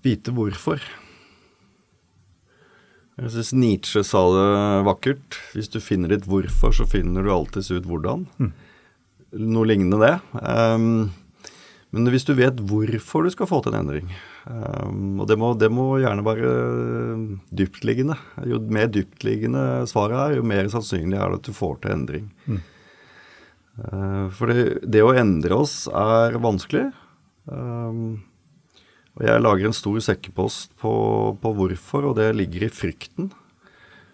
Vite hvorfor. Jeg syns Nietzsche sa det vakkert. Hvis du finner ditt hvorfor, så finner du alltids ut hvordan. Mm. Noe lignende det. Um, men hvis du vet hvorfor du skal få til en endring, um, og det må, det må, gjerne være dyptliggende Jo mer dyptliggende svaret er, jo mer sannsynlig er det at du får til endring. Mm. Uh, for det, det, å endre oss er vanskelig. Um, og jeg lager en stor sekkepost på, på, hvorfor, og det ligger i frykten.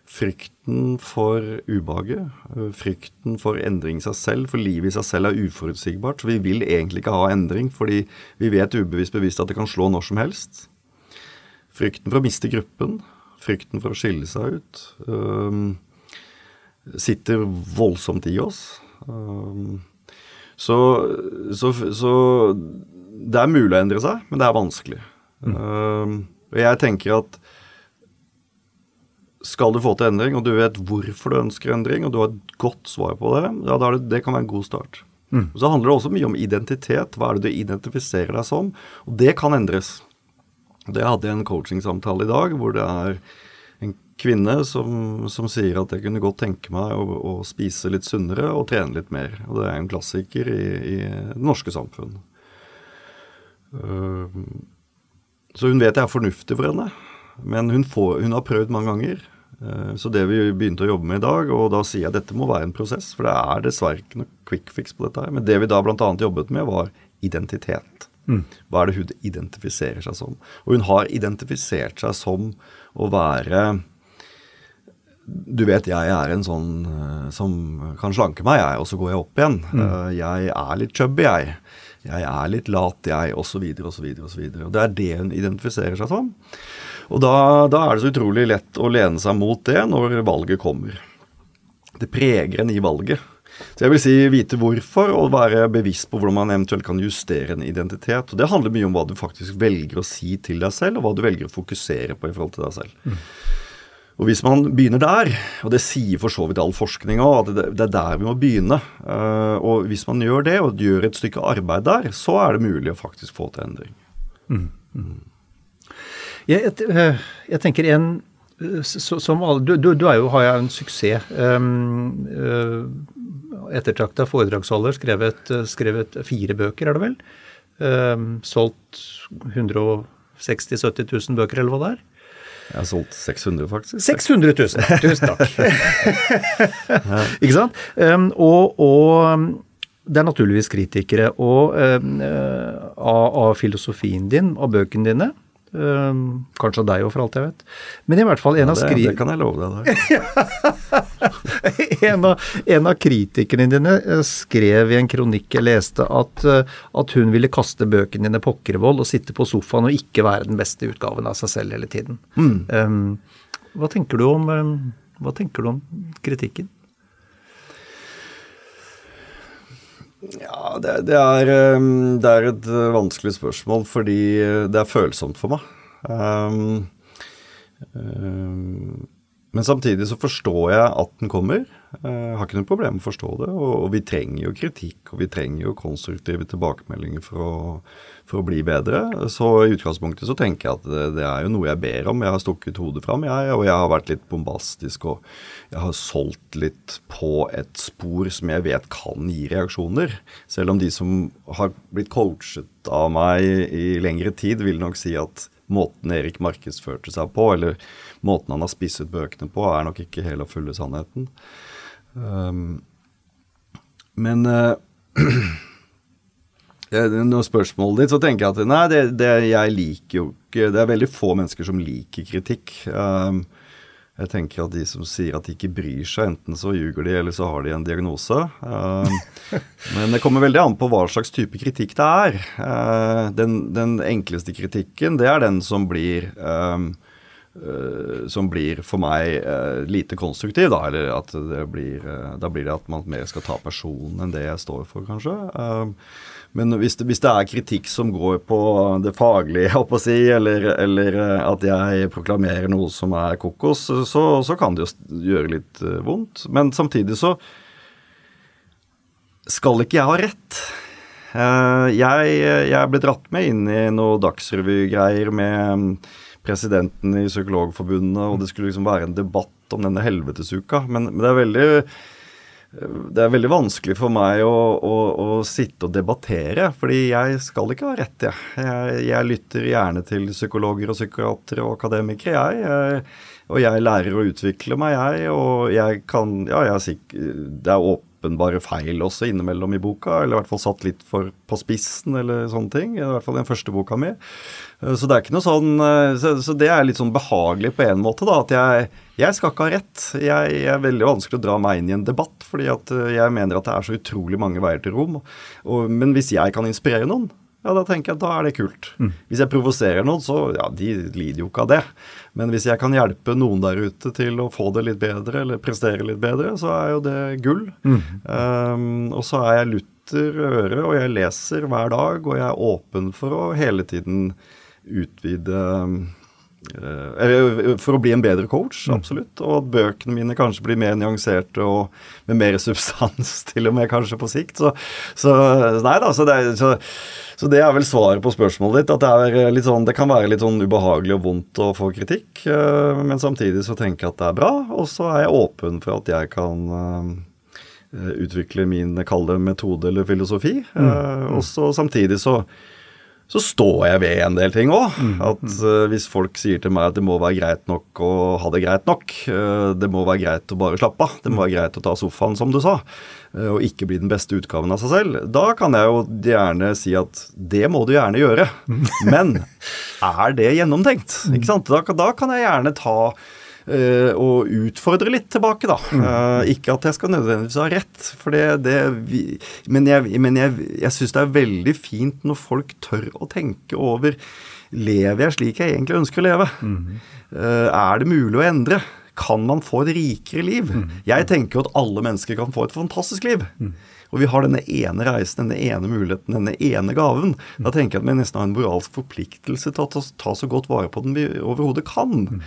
Frykten for ubehaget, frykten for endring i seg selv, for livet i seg selv er uforutsigbart. Så vi vil egentlig ikke ha endring, fordi vi vet ubevisst bevisst at det kan slå når som helst. Frykten for å miste gruppen, frykten for å skille seg ut, øh, sitter voldsomt i oss. Um, så, så, så, det er mulig å endre seg, men det er vanskelig. Mm. Uh, og jeg tenker at skal du få til endring, og du vet hvorfor du ønsker endring, og du har et godt svar på det, ja, det, det, kan være en god start. Mm. Og Så handler det også mye om identitet. Hva er det du identifiserer deg som? Og det kan endres. Det hadde jeg en coachingsamtale i dag hvor det er en kvinne som, som sier at jeg kunne godt tenke meg å, å, spise litt sunnere og trene litt mer. Og det er en klassiker i, i det norske samfunn. Uh, så hun vet jeg er fornuftig for henne. Men hun, får, hun har prøvd mange ganger. Uh, så det vi begynte å jobbe med i dag, og da sier jeg at dette må være en prosess, for det er dessverre ikke noe quick fix på dette her. Men det vi da bl.a. jobbet med, var identitet. Mm. Hva er det hun identifiserer seg som? Og hun har identifisert seg som å være du vet, jeg er en sånn uh, som kan slanke meg, jeg, og så går jeg opp igjen. Mm. Uh, jeg er litt chubby, jeg. Jeg er litt lat, jeg, osv., osv., osv. Det er det hun identifiserer seg som. Og da, da, er det så utrolig lett å lene seg mot det når valget kommer. Det preger en i valget. Så jeg vil si vite hvorfor, og være bevisst på hvordan man eventuelt kan justere en identitet. Og Det handler mye om hva du faktisk velger å si til deg selv, og hva du velger å fokusere på i forhold til deg selv. Mm. Og Hvis man begynner der, og det sier for så vidt all forskning òg, at det er der vi må begynne. Eh, og hvis man gjør det, og gjør et stykke arbeid der, så er det mulig å faktisk få til endring. Mm. Mm. Jeg, jeg, eh, jeg, tenker en som alle, du, du, du, er jo, har jo en suksess. Um, uh, Ettertrakta foredragsholder. Skrevet, skrevet, fire bøker, er det vel. Um, solgt 160 000-70 000 bøker, eller hva det er. Jeg har solgt 600, faktisk. 600 000! Tusen takk. Ikke sant? Um, og, og, det er naturligvis kritikere. Og av, av, filosofien din, av bøkene dine, Um, kanskje deg òg, for alt jeg vet. Men i hvert fall en ja, av skri... Det kan jeg love deg. en, av, en, av, kritikerne dine eh, skrev i en kronikk jeg leste, at, eh, at hun ville kaste bøkene dine pokkervoll og sitte på sofaen og ikke være den beste utgaven av seg selv hele tiden. Mm. Um, hva, tenker om, um, hva tenker du om kritikken? Ja, det, det, er, um, det, er, et uh, vanskelig spørsmål fordi uh, det er følsomt for meg. Um, um, men samtidig så forstår jeg at den kommer. Jeg uh, har ikke noe problem med å forstå det. Og, vi trenger jo kritikk, og vi trenger jo konstruktive tilbakemeldinger for å, for å bli bedre. Så i utgangspunktet så tenker jeg at det, det, er jo noe jeg ber om. Jeg har stukket hodet fram, jeg, og jeg har vært litt bombastisk. Og jeg har solgt litt på et spor som jeg vet kan gi reaksjoner. Selv om de som har blitt coachet av meg i lengre tid, vil nok si at måten Erik markedsførte seg på, eller måten han har spisset bøkene på, er nok ikke hele og fulle sannheten. Um, men uh, Når spørsmålet ditt, så tenker jeg at nei, det, det, jeg liker jo ikke Det er veldig få mennesker som liker kritikk. Um, jeg tenker at de som sier at de ikke bryr seg, enten så ljuger de, eller så har de en diagnose. Um, men det kommer veldig an på hva slags type kritikk det er. Uh, den, den, enkleste kritikken, det er den som blir um, som blir for meg uh, lite konstruktiv, da. Eller at det blir, da blir det at man mer skal ta personen enn det jeg står for, kanskje. Men hvis det, hvis det, er kritikk som går på det faglige, å si, eller, eller, eh, at jeg proklamerer noe som er kokos, så, så kan det jo gjøre litt eh, vondt. Men samtidig så skal ikke jeg ha rett. Eh, jeg, jeg ble dratt med inn i noe Dagsrevy-greier med presidenten i Psykologforbundet, og det skulle liksom være en debatt om denne helvetesuka. Men, men det er veldig det er veldig vanskelig for meg å, å, å, sitte og debattere, fordi jeg skal ikke ha rett, jeg. jeg. jeg. lytter gjerne til psykologer og psykiatere og akademikere, jeg. Og jeg lærer å utvikle meg, jeg. Og jeg kan Ja, jeg er sikker Det er åpenbare feil også innimellom i boka, eller i hvert fall satt litt for på spissen, eller sånne ting. I hvert fall den første boka mi. Eh, så det er ikke noe sånn eh, Så, så det er litt sånn behagelig på en måte, da. At jeg, jeg skal ikke ha rett. Jeg, jeg, er veldig vanskelig å dra meg inn i en debatt, fordi at eh, jeg mener at det er så utrolig mange veier til rom. Og, men hvis jeg kan inspirere noen, ja, da tenker jeg at da er det kult. Mm. Hvis jeg provoserer noen, så ja, de lider jo ikke av det. Men hvis jeg kan hjelpe noen der ute til å få det litt bedre, eller prestere litt bedre, så er jo det gull. Mm. Um, og så er jeg lutter øre, og jeg leser hver dag, og jeg er åpen for å hele tiden utvide eller For å bli en bedre coach, mm. absolutt. Og at bøkene mine kanskje blir mer nyanserte og med mer substans, til og med kanskje på sikt. Så, så nei da, så det er så så det er vel svaret på spørsmålet ditt. At det, er litt sånn, det kan være litt sånn ubehagelig og vondt å få kritikk, eh, men samtidig så tenker jeg at det er bra. Og så er jeg åpen for at jeg kan eh, utvikle min, kall det metode eller filosofi. Mm. Eh, og så samtidig så så står jeg ved en del ting òg. Mm, at uh, hvis folk sier til meg at det må være greit nok å ha det greit nok, uh, det må være greit å bare slappe av, det må være greit å ta sofaen, som du sa, uh, og ikke bli den beste utgaven av seg selv, da kan jeg jo gjerne si at det må du gjerne gjøre. Men er det gjennomtenkt? Ikke sant? Da, da kan jeg gjerne ta og utfordre litt tilbake, da. Mm. ikke at jeg skal nødvendigvis ha rett, for det, det vi, Men jeg, men jeg, jeg syns det er veldig fint når folk tør å tenke over Lever jeg slik jeg egentlig ønsker å leve? Mm. Uh, er det mulig å endre? Kan man få et rikere liv? Mm. Jeg tenker jo at alle mennesker kan få et fantastisk liv. Og vi har denne ene reisen, denne ene muligheten, denne ene gaven, da tenker jeg at vi nesten har en moralsk forpliktelse til å ta, ta så godt vare på den vi overhodet kan.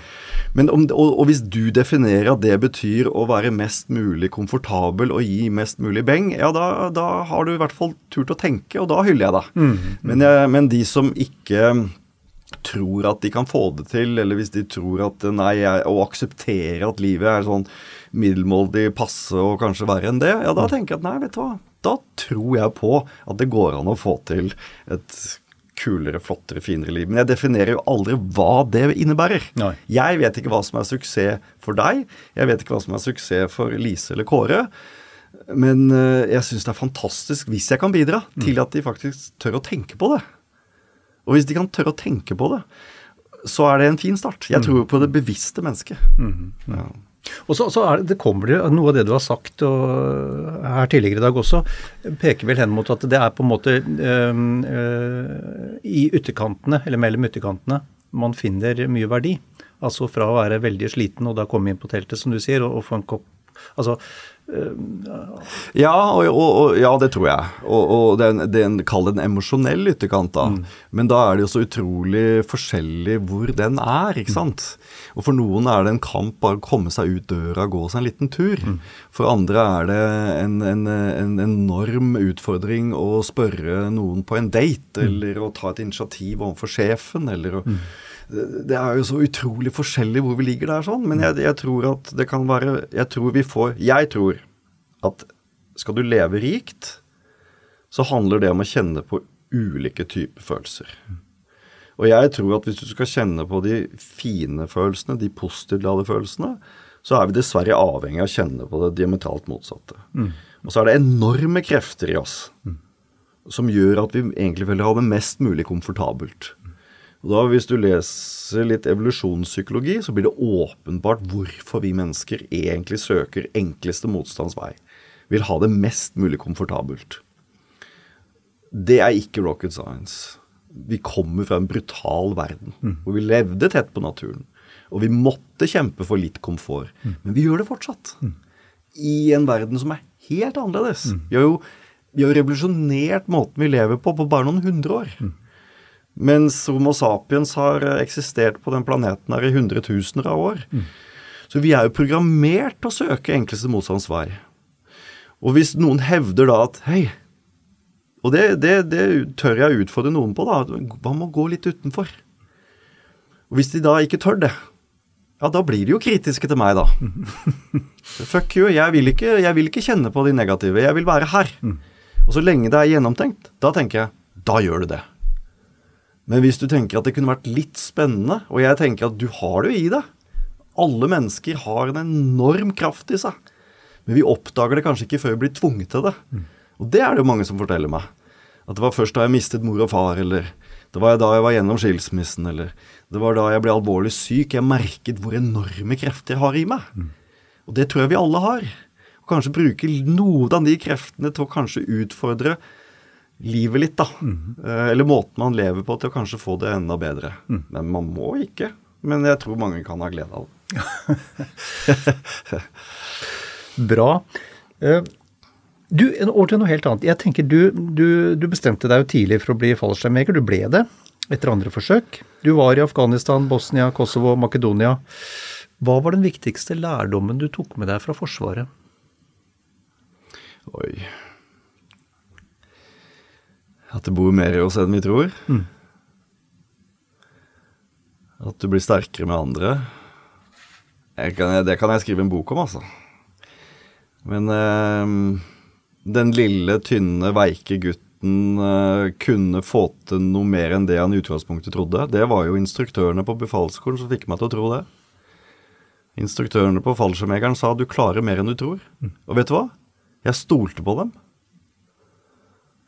Men om, og, og, hvis du definerer at det betyr å være mest mulig komfortabel og gi mest mulig beng, ja, da, da har du i hvert fall turt å tenke, og da hyller jeg deg. Mm. Men, men de som ikke tror at de kan få det til, eller hvis de tror at nei, å akseptere at livet er sånn middelmådig passe og kanskje verre enn det, ja da tenker jeg at nei, vet du hva, da tror jeg på at det går an å få til et kulere, flottere, finere liv. Men jeg definerer jo aldri hva det innebærer. Nei. Jeg vet ikke hva som er suksess for deg. Jeg vet ikke hva som er suksess for Lise eller Kåre. Men eh, jeg syns det er fantastisk hvis jeg kan bidra mm. til at de faktisk tør å tenke på det. Og hvis de kan tørre å tenke på det, så er det en fin start. Jeg tror jo på det bevisste mennesket. Mm. Ja. Og så, så det, det kommer det Noe av det du har sagt og, her tidligere i dag også, peker vel hen mot at det er på en måte øh, øh, i ytterkantene, eller mellom ytterkantene, man finner mye verdi. Altså fra å være veldig sliten og da komme inn på teltet, som du sier, og, og få en kopp Altså ja, og, og, ja, det tror jeg. Og, og det er en, det er en, Kall det en emosjonell ytterkant, da. Mm. Men da er det jo så utrolig forskjellig hvor den er, ikke sant. Mm. Og for noen er det en kamp bare å komme seg ut døra gå seg en liten tur. Mm. For andre er det en, en, en, enorm utfordring å spørre noen på en date, mm. eller å ta et initiativ overfor sjefen, eller å mm det er jo så utrolig forskjellig hvor vi ligger der sånn, men jeg, jeg, tror at det kan være Jeg tror vi får Jeg tror at skal du leve rikt, så handler det om å kjenne på ulike typer følelser. Og jeg tror at hvis du skal kjenne på de fine følelsene, de positivt følelsene, så er vi dessverre avhengig av å kjenne på det diametralt motsatte. Mm. Og så er det enorme krefter i oss mm. som gjør at vi egentlig vil ha det mest mulig komfortabelt. Og da Hvis du leser litt evolusjonspsykologi, så blir det åpenbart hvorfor vi mennesker egentlig søker enkleste motstands vei. Vil ha det mest mulig komfortabelt. Det er ikke rocket science. Vi kommer fra en brutal verden mm. hvor vi levde tett på naturen. Og vi måtte kjempe for litt komfort. Mm. Men vi gjør det fortsatt. Mm. I en verden som er helt annerledes. Mm. Vi har jo vi har revolusjonert måten vi lever på på bare noen hundre år. Mens Homo sapiens har eksistert på den planeten her i hundretusener av år. Mm. Så vi er jo programmert til å søke enkleste motstands vei. Og hvis noen hevder da at hei, og det, det, det tør jeg å utfordre noen på, da, hva med å gå litt utenfor? Og hvis de da ikke tør det, ja, da blir de jo kritiske til meg, da. Fuck you, jeg vil, ikke, jeg vil ikke kjenne på de negative, jeg vil være her. Mm. Og så lenge det er gjennomtenkt, da tenker jeg, da gjør du det. Men hvis du tenker at det kunne vært litt spennende, og jeg tenker at du har det jo i deg Alle mennesker har en enorm kraft i seg. Men vi oppdager det kanskje ikke før vi blir tvunget til det. Og det er det jo mange som forteller meg. At det var først da jeg mistet mor og far, eller det var da jeg var gjennom skilsmissen, eller det var da jeg ble alvorlig syk. Jeg merket hvor enorme krefter jeg har i meg. Og det tror jeg vi alle har. Og kanskje bruke noen av de kreftene til å kanskje utfordre livet litt, da. Eh, Eller måten man lever på, til å kanskje få det enda bedre. Men man må ikke. Men jeg tror mange kan ha glede av det. Bra. Eh, Du, en over til noe helt annet. Jeg tenker du, du, du bestemte deg jo tidlig for å bli fallskjermjeger. Du ble det etter andre forsøk. Du var i Afghanistan, Bosnia, Kosovo, Makedonia. Hva var den viktigste lærdommen du tok med deg fra Forsvaret? Oi. At det bor mer i oss enn vi tror. At du blir sterkere med andre. Kan, det kan jeg skrive en bok om, altså. Men eh, den lille, tynne, veike gutten eh, kunne få til noe mer enn det han i utgangspunktet trodde. Det var jo instruktørene på befalsskolen som fikk meg til å tro det. Instruktørene på fallskjermjegeren sa du klarer mer enn du tror. Og vet du hva? Jeg stolte på dem.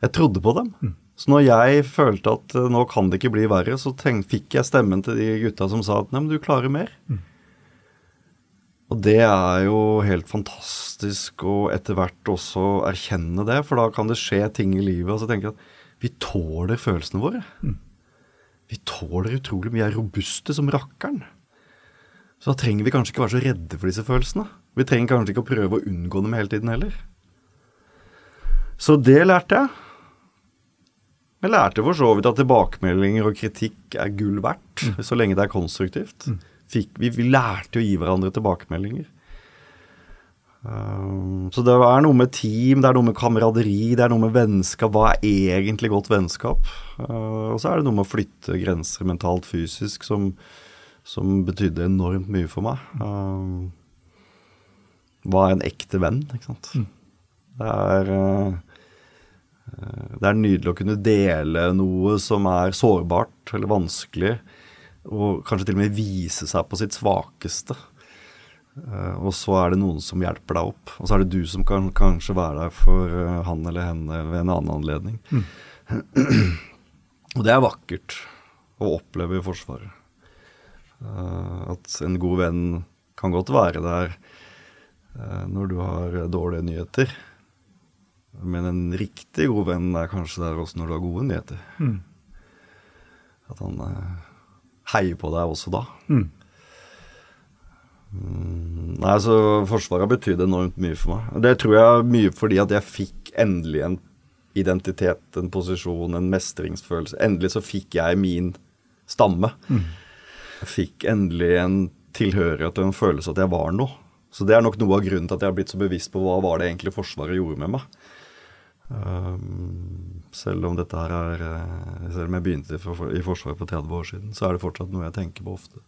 Jeg trodde på dem. Så når jeg følte at eh, nå kan det ikke bli verre, så tenk, fikk jeg stemmen til de gutta som sa at nei, men du klarer mer. Og det er jo helt fantastisk å etter hvert også erkjenne det, for da kan det skje ting i livet, og så tenker jeg at vi tåler følelsene våre. Vi tåler utrolig mye, vi er robuste som rakkeren. Så da trenger vi kanskje ikke være så redde for disse følelsene. Vi trenger kanskje ikke å prøve å unngå dem hele tiden heller. Så det lærte jeg. Jeg lærte for så vidt at tilbakemeldinger og kritikk er gull verdt, så lenge det er konstruktivt. Fikk, vi, vi lærte å gi hverandre tilbakemeldinger. Um, så det er noe med team, det er noe med kameraderi, det er noe med vennskap. Hva er egentlig godt vennskap? Uh, og så er det noe med å flytte grenser mentalt, fysisk, som, som betydde enormt mye for meg. Um, hva er en ekte venn, ikke sant? Det er uh, det er nydelig å kunne dele noe som er sårbart eller vanskelig, og kanskje til og med vise seg på sitt svakeste. Eh, Og så er det noen som hjelper deg opp, og så er det du som kan kanskje være der for eh, han eller henne ved en annen anledning. Og det er vakkert å oppleve i Forsvaret. Eh, At en god venn kan godt være der eh, når du har dårlige nyheter. Men en riktig god venn er kanskje der også når du har gode nyheter. At han eh, heier på deg også da. Mm, Nei, så Forsvaret har betydd enormt mye for meg. Det tror jeg mye fordi at jeg fikk endelig en identitet, en posisjon, en mestringsfølelse. Endelig så fikk jeg min stamme. Jeg fikk endelig en tilhørighet og en følelse at jeg var noe. Så det er nok noe av grunnen til at jeg har blitt så bevisst på hva var det egentlig Forsvaret gjorde med meg. Um, selv om dette her er eh, Selv om jeg begynte i for- i Forsvaret for 30 år siden, så er det fortsatt noe jeg tenker på ofte.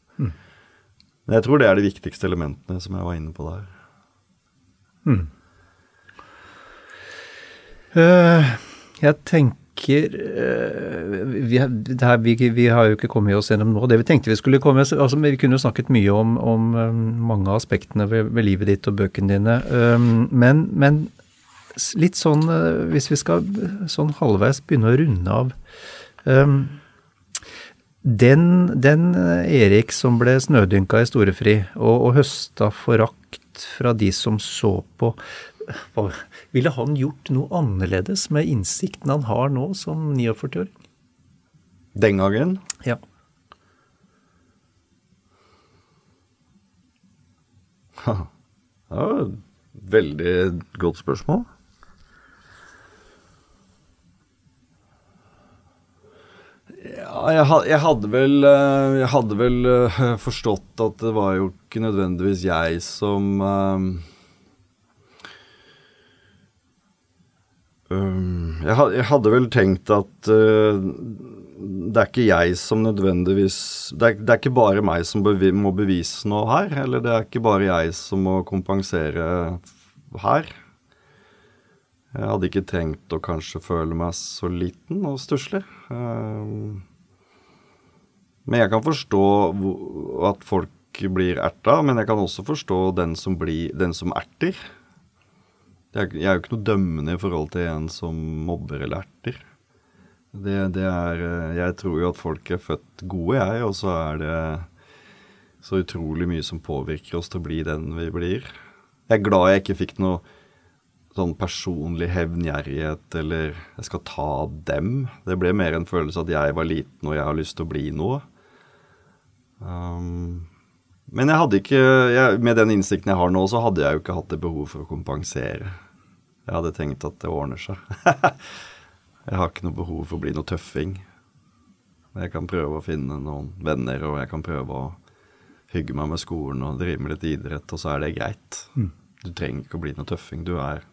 Men jeg tror det er de viktigste elementene som jeg var inne på der. Eh, jeg tenker uh, vi, her, vi, vi har jo ikke kommet oss gjennom nå. Det vi tenkte vi skulle komme altså, Vi kunne jo snakket mye om, om um, mange av aspektene ved, ved livet ditt og bøkene dine. Um, men, men litt sånn eh, Hvis vi skal sånn halvveis begynne å runde av um, den, den eh, Erik som ble snødynka i storefri og, og høsta forakt fra de som så på Ville han gjort noe annerledes med innsikten han har nå som 49-åring? Den gangen Ja. Ja, veldig godt spørsmål. Jeg, hadde vel eh, Jeg hadde vel eh, forstått at det var jo ikke nødvendigvis jeg som eh, um, jeg, hadde vel tenkt at uh, det er ikke jeg som nødvendigvis Det er, det er ikke bare meg som bevi, må bevise noe her. Eller det er ikke bare jeg som må kompensere her. Jeg hadde ikke trengt å kanskje føle meg så liten og stusslig. Um, men jeg kan forstå at folk blir erta, men jeg kan også forstå den som, blir, den som erter. Jeg er jo ikke noe dømmende i forhold til en som mobber eller erter. Det, det er Jeg tror jo at folk er født gode, jeg, og så er det så utrolig mye som påvirker oss til å bli den vi blir. Jeg er glad jeg ikke fikk noe sånn personlig hevngjerrighet eller 'jeg skal ta dem'. Det ble mer en følelse at jeg var liten og jeg har lyst til å bli noe. Um, men jeg hadde ikke jeg, Med den innsikten jeg har nå, så hadde jeg jo ikke hatt det behov for å kompensere. Jeg hadde tenkt at det ordner seg. jeg har ikke noe behov for å bli noe tøffing. Jeg kan prøve å finne noen venner, og jeg kan prøve å hygge meg med skolen og drive med litt idrett, og så er det greit. Mm. Du trenger ikke å bli noe tøffing. Du er,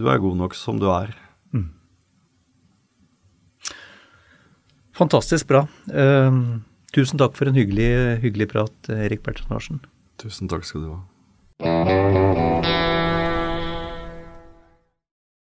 du er god nok som du er. Mm. Fantastisk bra. Uh, tusen takk for en hyggelig, hyggelig prat, Erik Bertrand Larsen. Tusen takk skal du ha.